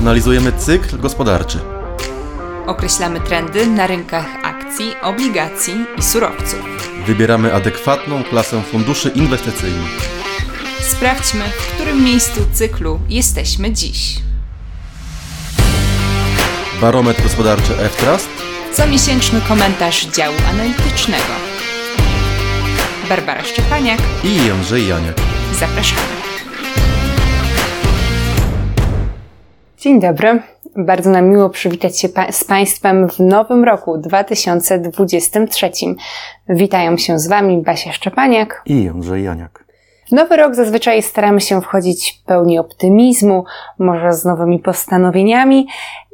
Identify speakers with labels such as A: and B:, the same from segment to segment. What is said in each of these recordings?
A: Analizujemy cykl gospodarczy.
B: Określamy trendy na rynkach akcji, obligacji i surowców.
A: Wybieramy adekwatną klasę funduszy inwestycyjnych.
B: Sprawdźmy, w którym miejscu cyklu jesteśmy dziś.
A: Barometr gospodarczy F-Trust.
B: Comiesięczny komentarz działu analitycznego. Barbara Szczepaniak.
A: I Jędrzej Janiak.
B: Zapraszamy.
C: Dzień dobry. Bardzo nam miło przywitać się pa z Państwem w nowym roku 2023. Witają się z Wami Basia Szczepaniak
A: i Jędrzej Janiak.
C: W nowy rok zazwyczaj staramy się wchodzić w pełni optymizmu, może z nowymi postanowieniami,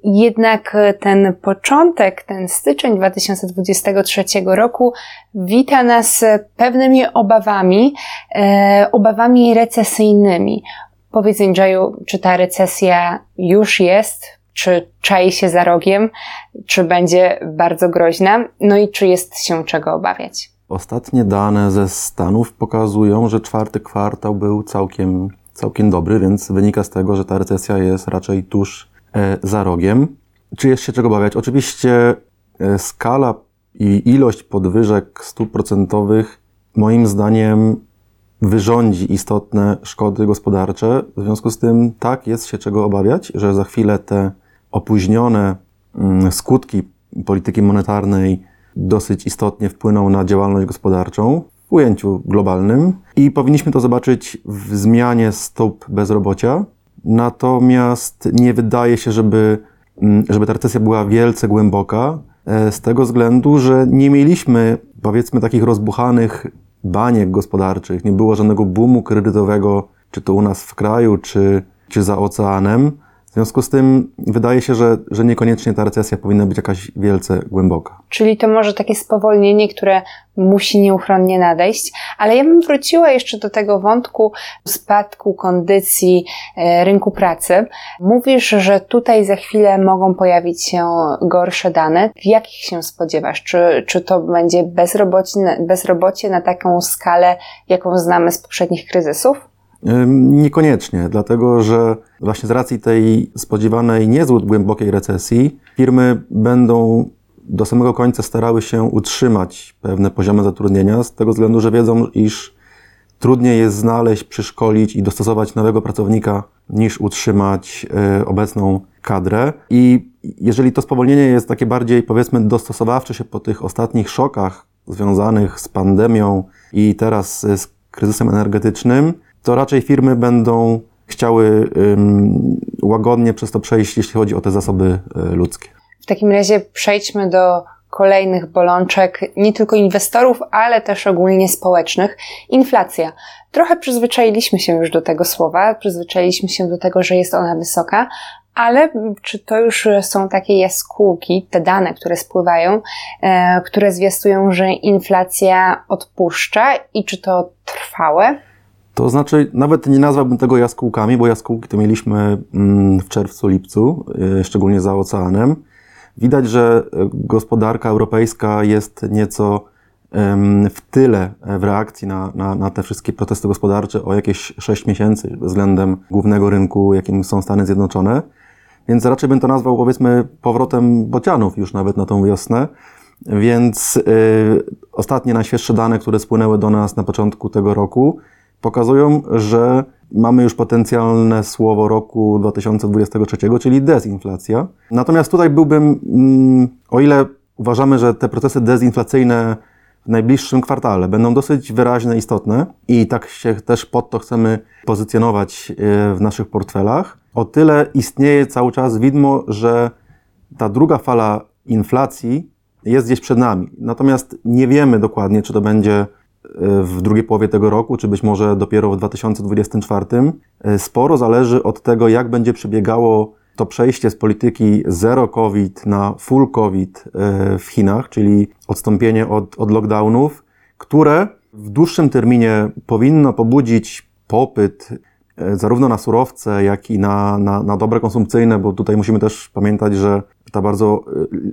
C: jednak ten początek, ten styczeń 2023 roku wita nas pewnymi obawami, e, obawami recesyjnymi. Powiedz Andrzeju, czy ta recesja już jest, czy czai się za rogiem, czy będzie bardzo groźna, no i czy jest się czego obawiać?
D: Ostatnie dane ze Stanów pokazują, że czwarty kwartał był całkiem, całkiem dobry, więc wynika z tego, że ta recesja jest raczej tuż e, za rogiem. Czy jest się czego obawiać? Oczywiście e, skala i ilość podwyżek stóp procentowych moim zdaniem wyrządzi istotne szkody gospodarcze. W związku z tym tak jest się czego obawiać, że za chwilę te opóźnione mm, skutki polityki monetarnej dosyć istotnie wpłyną na działalność gospodarczą w ujęciu globalnym i powinniśmy to zobaczyć w zmianie stóp bezrobocia. Natomiast nie wydaje się, żeby, mm, żeby ta recesja była wielce głęboka, e, z tego względu, że nie mieliśmy, powiedzmy, takich rozbuchanych baniek gospodarczych, nie było żadnego boomu kredytowego, czy to u nas w kraju, czy, czy za oceanem. W związku z tym wydaje się, że, że niekoniecznie ta recesja powinna być jakaś wielce głęboka.
C: Czyli to może takie spowolnienie, które musi nieuchronnie nadejść, ale ja bym wróciła jeszcze do tego wątku spadku kondycji e, rynku pracy. Mówisz, że tutaj za chwilę mogą pojawić się gorsze dane. W jakich się spodziewasz? Czy, czy to będzie bezrobocie, bezrobocie na taką skalę, jaką znamy z poprzednich kryzysów?
D: Niekoniecznie, dlatego że właśnie z racji tej spodziewanej niezbyt głębokiej recesji, firmy będą do samego końca starały się utrzymać pewne poziomy zatrudnienia, z tego względu, że wiedzą, iż trudniej jest znaleźć, przyszkolić i dostosować nowego pracownika, niż utrzymać e, obecną kadrę. I jeżeli to spowolnienie jest takie bardziej, powiedzmy, dostosowawcze się po tych ostatnich szokach związanych z pandemią i teraz z kryzysem energetycznym, to raczej firmy będą chciały łagodnie przez to przejść, jeśli chodzi o te zasoby e, ludzkie.
C: W takim razie przejdźmy do kolejnych bolączek, nie tylko inwestorów, ale też ogólnie społecznych. Inflacja. Trochę przyzwyczailiśmy się już do tego słowa, przyzwyczailiśmy się do tego, że jest ona wysoka, ale czy to już są takie jaskółki, te dane, które spływają, e, które zwiastują, że inflacja odpuszcza i czy to trwałe?
D: To znaczy, nawet nie nazwałbym tego jaskółkami, bo jaskółki to mieliśmy mm, w czerwcu, lipcu, y, szczególnie za oceanem. Widać, że gospodarka europejska jest nieco w tyle w reakcji na, na, na, te wszystkie protesty gospodarcze o jakieś 6 miesięcy względem głównego rynku, jakim są Stany Zjednoczone. Więc raczej bym to nazwał, powiedzmy, powrotem bocianów już nawet na tą wiosnę. Więc ostatnie najświeższe dane, które spłynęły do nas na początku tego roku, pokazują, że mamy już potencjalne słowo roku 2023, czyli dezinflacja. Natomiast tutaj byłbym, mm, o ile uważamy, że te procesy dezinflacyjne w najbliższym kwartale będą dosyć wyraźne, istotne i tak się też pod to chcemy pozycjonować e, w naszych portfelach, o tyle istnieje cały czas widmo, że ta druga fala inflacji jest gdzieś przed nami. Natomiast nie wiemy dokładnie, czy to będzie w drugiej połowie tego roku, czy być może dopiero w 2024. E, sporo zależy od tego, jak będzie przebiegało to przejście z polityki zero COVID na full COVID e, w Chinach, czyli odstąpienie od, od lockdownów, które w dłuższym terminie powinno pobudzić popyt zarówno na surowce, jak i na, na, na dobre konsumpcyjne, bo tutaj musimy też pamiętać, że ta bardzo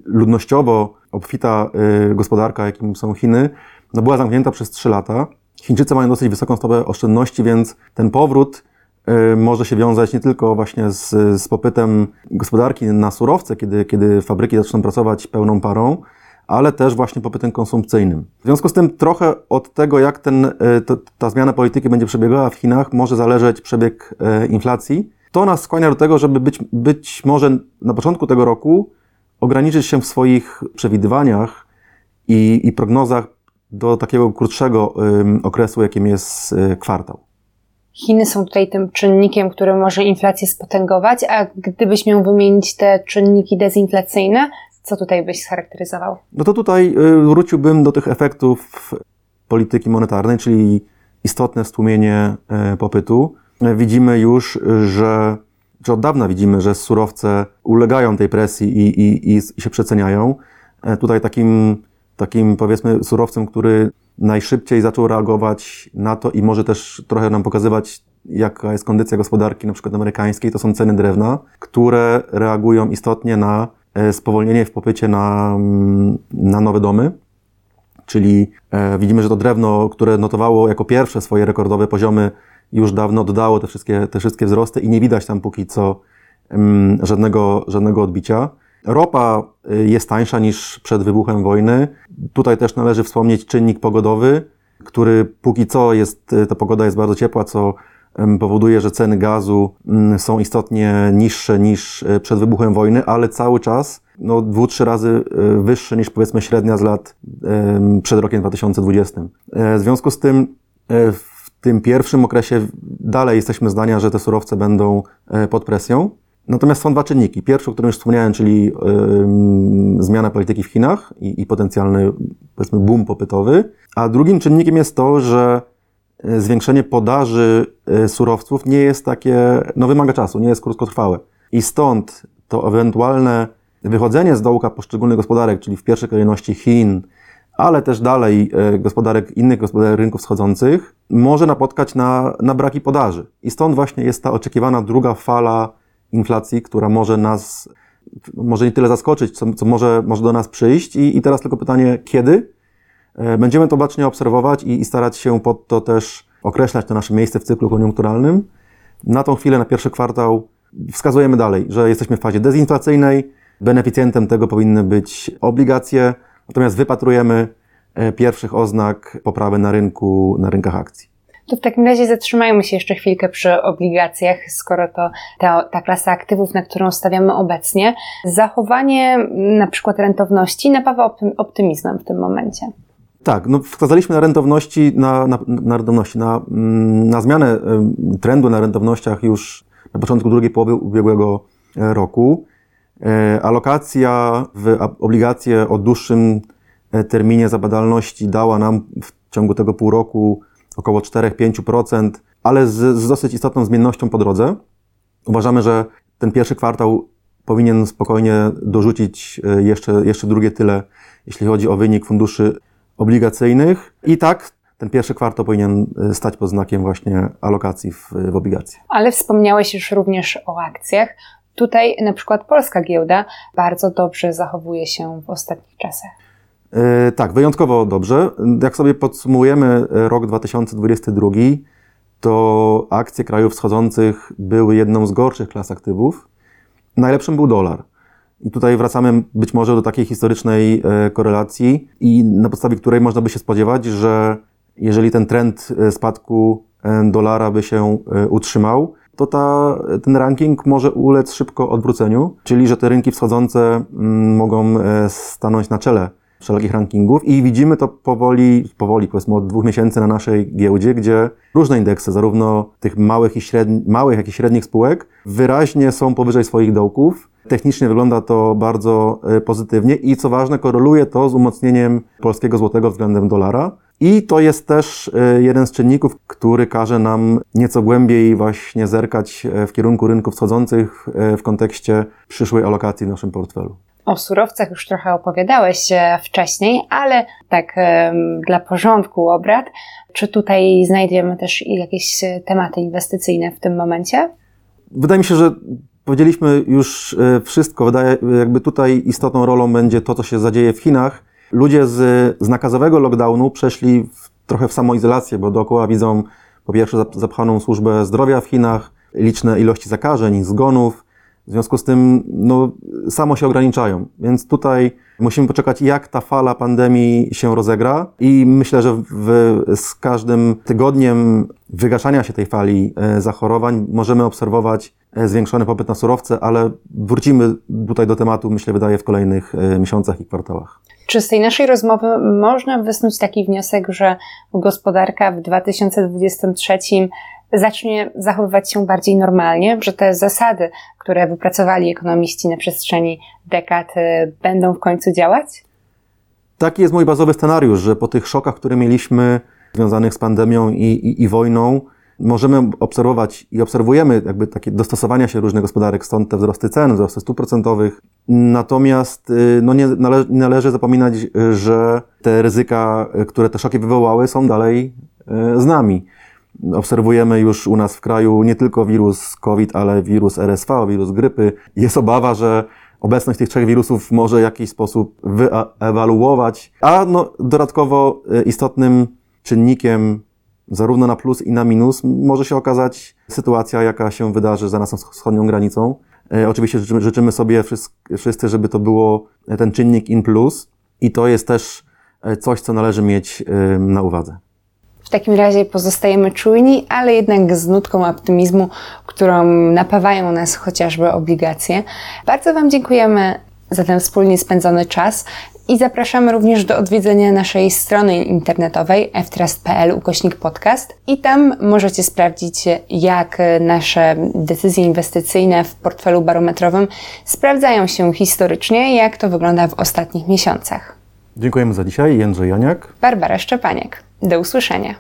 D: ludnościowo obfita gospodarka, jakim są Chiny, no była zamknięta przez 3 lata. Chińczycy mają dosyć wysoką stopę oszczędności, więc ten powrót może się wiązać nie tylko właśnie z, z popytem gospodarki na surowce, kiedy, kiedy fabryki zaczną pracować pełną parą, ale też właśnie popytem konsumpcyjnym. W związku z tym trochę od tego, jak ten, to, ta zmiana polityki będzie przebiegała w Chinach, może zależeć przebieg inflacji. To nas skłania do tego, żeby być, być może na początku tego roku ograniczyć się w swoich przewidywaniach i, i prognozach do takiego krótszego okresu, jakim jest y, kwartał.
C: Chiny są tutaj tym czynnikiem, który może inflację spotęgować, a gdybyś miał wymienić te czynniki dezinflacyjne, co tutaj byś scharakteryzował?
D: No to tutaj y, wróciłbym do tych efektów polityki monetarnej, czyli istotne stłumienie y, popytu. Widzimy już, że, że od dawna widzimy, że surowce ulegają tej presji i, i, i się przeceniają. Tutaj takim takim powiedzmy surowcem, który najszybciej zaczął reagować na to i może też trochę nam pokazywać, jaka jest kondycja gospodarki, na przykład amerykańskiej, to są ceny drewna, które reagują istotnie na spowolnienie w popycie na, mm, na nowe domy. Czyli e, widzimy, że to drewno, które notowało jako pierwsze swoje rekordowe poziomy, już dawno dodało te wszystkie, te wszystkie wzrosty i nie widać tam póki co mm, żadnego, żadnego odbicia. Ropa y, jest tańsza niż przed wybuchem wojny. Tutaj też należy wspomnieć czynnik pogodowy, który póki co jest, ta pogoda jest bardzo ciepła, co powoduje, że ceny gazu mm, są istotnie niższe niż y, przed wybuchem wojny, ale cały czas no, dwu, trzy razy wyższe niż powiedzmy średnia z lat przed rokiem 2020. E, w związku z tym w tym pierwszym okresie dalej jesteśmy zdania, że te surowce będą e, pod presją. Natomiast są dwa czynniki. Pierwszy, o którym już wspomniałem, czyli yy, zmiana polityki w Chinach i, i potencjalny, powiedzmy, boom popytowy. A drugim czynnikiem jest to, że zwiększenie podaży y, surowców nie jest takie, no wymaga czasu, nie jest krótkotrwałe. I stąd to ewentualne wychodzenie z dołka poszczególnych gospodarek, czyli w pierwszej kolejności Chin, ale też dalej y, gospodarek, innych gospodarek rynków wschodzących, może napotkać na, na braki podaży. I stąd właśnie jest ta oczekiwana druga fala inflacji, która może nas, może nie tyle zaskoczyć, co, co może, może do nas przyjść. I, I teraz tylko pytanie, kiedy? E, będziemy to bacznie obserwować i, i starać się pod to też określać to nasze miejsce w cyklu koniunkturalnym. Na tą chwilę, na pierwszy kwartał, wskazujemy dalej, że jesteśmy w fazie dezinflacyjnej. Beneficjentem tego powinny być obligacje, natomiast wypatrujemy e, pierwszych oznak poprawy na rynku, na rynkach akcji.
C: To w takim razie zatrzymajmy się jeszcze chwilkę przy obligacjach, skoro to ta, ta klasa aktywów, na którą stawiamy obecnie. Zachowanie na przykład rentowności napawa optymizmem w tym momencie.
D: Tak, no wskazaliśmy na rentowności, na, na, na, rentowności, na, mm, na zmianę trendu na rentownościach już na początku drugiej połowy ubiegłego e, roku. E, alokacja w obligacje o dłuższym e, terminie zabadalności dała nam w ciągu tego pół roku około 4-5%, ale z, z dosyć istotną zmiennością po drodze. Uważamy, że ten pierwszy kwartał powinien spokojnie dorzucić jeszcze, jeszcze drugie tyle, jeśli chodzi o wynik funduszy obligacyjnych. I tak ten pierwszy kwartał powinien e, stać pod znakiem właśnie alokacji w, w obligacje.
C: Ale wspomniałeś już również o akcjach. Tutaj na przykład polska giełda bardzo dobrze zachowuje się w ostatnich czasach.
D: E, tak, wyjątkowo dobrze. Jak sobie podsumujemy e, rok 2022, to akcje krajów wschodzących były jedną z gorszych klas aktywów. Najlepszym był dolar. I tutaj wracamy być może do takiej historycznej e, korelacji, i na podstawie której można by się spodziewać, że jeżeli ten trend spadku dolara by się utrzymał, to ta, ten ranking może ulec szybko odwróceniu, czyli że te rynki wschodzące mm, mogą stanąć na czele wszelkich rankingów i widzimy to powoli, powoli powiedzmy od dwóch miesięcy na naszej giełdzie, gdzie różne indeksy, zarówno tych małych, i średni, małych jak i średnich spółek, wyraźnie są powyżej swoich dołków. Technicznie wygląda to bardzo e, pozytywnie i co ważne, koreluje to z umocnieniem polskiego złotego względem dolara. I to jest też e, jeden z czynników, który każe nam nieco głębiej właśnie zerkać e, w kierunku rynków wschodzących w kontekście przyszłej alokacji w naszym portfelu.
C: O surowcach już trochę opowiadałeś e, wcześniej, ale tak dla porządku obrad, czy tutaj znajdziemy też jakieś e, tematy inwestycyjne w tym momencie?
D: Wydaje mi się, że powiedzieliśmy już e, wszystko. Wydaje, jakby tutaj istotną rolą będzie to, co się zadzieje w Chinach. Ludzie z, z nakazowego lockdownu przeszli w, trochę w samoizolację, bo dookoła widzą po pierwsze zapchaną służbę zdrowia w Chinach, liczne ilości zakażeń, zgonów. W związku z tym, no, samo się ograniczają. Więc tutaj musimy poczekać, jak ta fala pandemii się rozegra i myślę, że w, z każdym tygodniem wygaszania się tej fali e, zachorowań możemy obserwować e, zwiększony popyt na surowce, ale wrócimy tutaj do tematu, myślę, wydaje w kolejnych e, miesiącach i kwartałach.
C: Czy z tej naszej rozmowy można wysnuć taki wniosek, że gospodarka w 2023 zacznie zachowywać się bardziej normalnie, że te zasady, które wypracowali ekonomiści na przestrzeni dekad, y, będą w końcu działać?
D: Taki jest mój bazowy scenariusz, że po tych szokach, które mieliśmy związanych z pandemią i, i, i wojną, możemy obserwować i obserwujemy jakby takie dostosowania się różnych gospodarek, stąd te wzrosty cen, wzrosty stóp procentowych. Natomiast y, no nie, nale, należy zapominać, że te ryzyka, które te szoki wywołały, są dalej y, z nami. Obserwujemy już u nas w kraju nie tylko wirus COVID, ale wirus RSV, wirus grypy. Jest obawa, że obecność tych trzech wirusów może w jakiś sposób wyewaluować, a no, dodatkowo y, istotnym czynnikiem zarówno na plus i na minus może się okazać sytuacja, jaka się wydarzy za naszą wschodnią granicą. E, oczywiście życzymy, sobie wszyscy, żeby to było ten czynnik in plus i to jest też coś, co należy mieć na uwadze.
C: W takim razie pozostajemy czujni, ale jednak z nutką optymizmu, którą napawają nas chociażby obligacje. Bardzo Wam dziękujemy za ten wspólnie spędzony czas i zapraszamy również do odwiedzenia naszej strony internetowej ftrust.pl ukośnik podcast i tam możecie sprawdzić, jak nasze decyzje inwestycyjne w portfelu barometrowym sprawdzają się historycznie, jak to wygląda w ostatnich miesiącach.
D: Dziękujemy za dzisiaj. Jędrzej Janiak.
C: Barbara Szczepaniak. Do usłyszenia.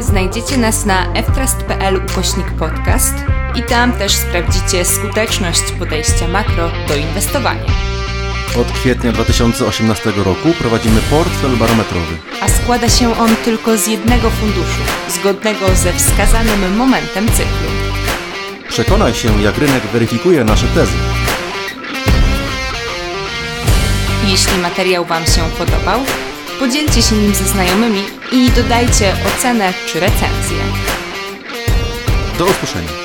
B: Znajdziecie nas na ftrust.pl ukośnik podcast i tam też sprawdzicie skuteczność podejścia makro do inwestowania.
A: Od kwietnia 2018 roku prowadzimy portfel barometrowy.
B: A składa się on tylko z jednego funduszu, zgodnego ze wskazanym momentem cyklu.
A: Przekonaj się, jak rynek weryfikuje nasze tezy.
B: Jeśli materiał Wam się podobał, podzielcie się nim ze znajomymi i dodajcie ocenę czy recenzję.
A: Do usłyszenia.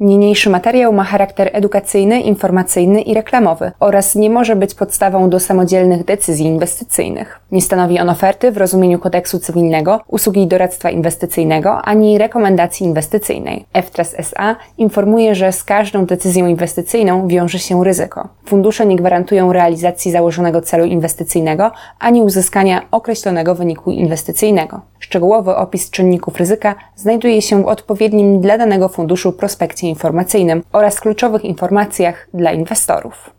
C: Niniejszy materiał ma charakter edukacyjny, informacyjny i reklamowy oraz nie może być podstawą do samodzielnych decyzji inwestycyjnych. Nie stanowi on oferty w rozumieniu kodeksu cywilnego, usługi doradztwa inwestycyjnego ani rekomendacji inwestycyjnej. FTRAS SA informuje, że z każdą decyzją inwestycyjną wiąże się ryzyko. Fundusze nie gwarantują realizacji założonego celu inwestycyjnego ani uzyskania określonego wyniku inwestycyjnego. Szczegółowy opis czynników ryzyka znajduje się w odpowiednim dla danego funduszu prospekcie informacyjnym oraz kluczowych informacjach dla inwestorów.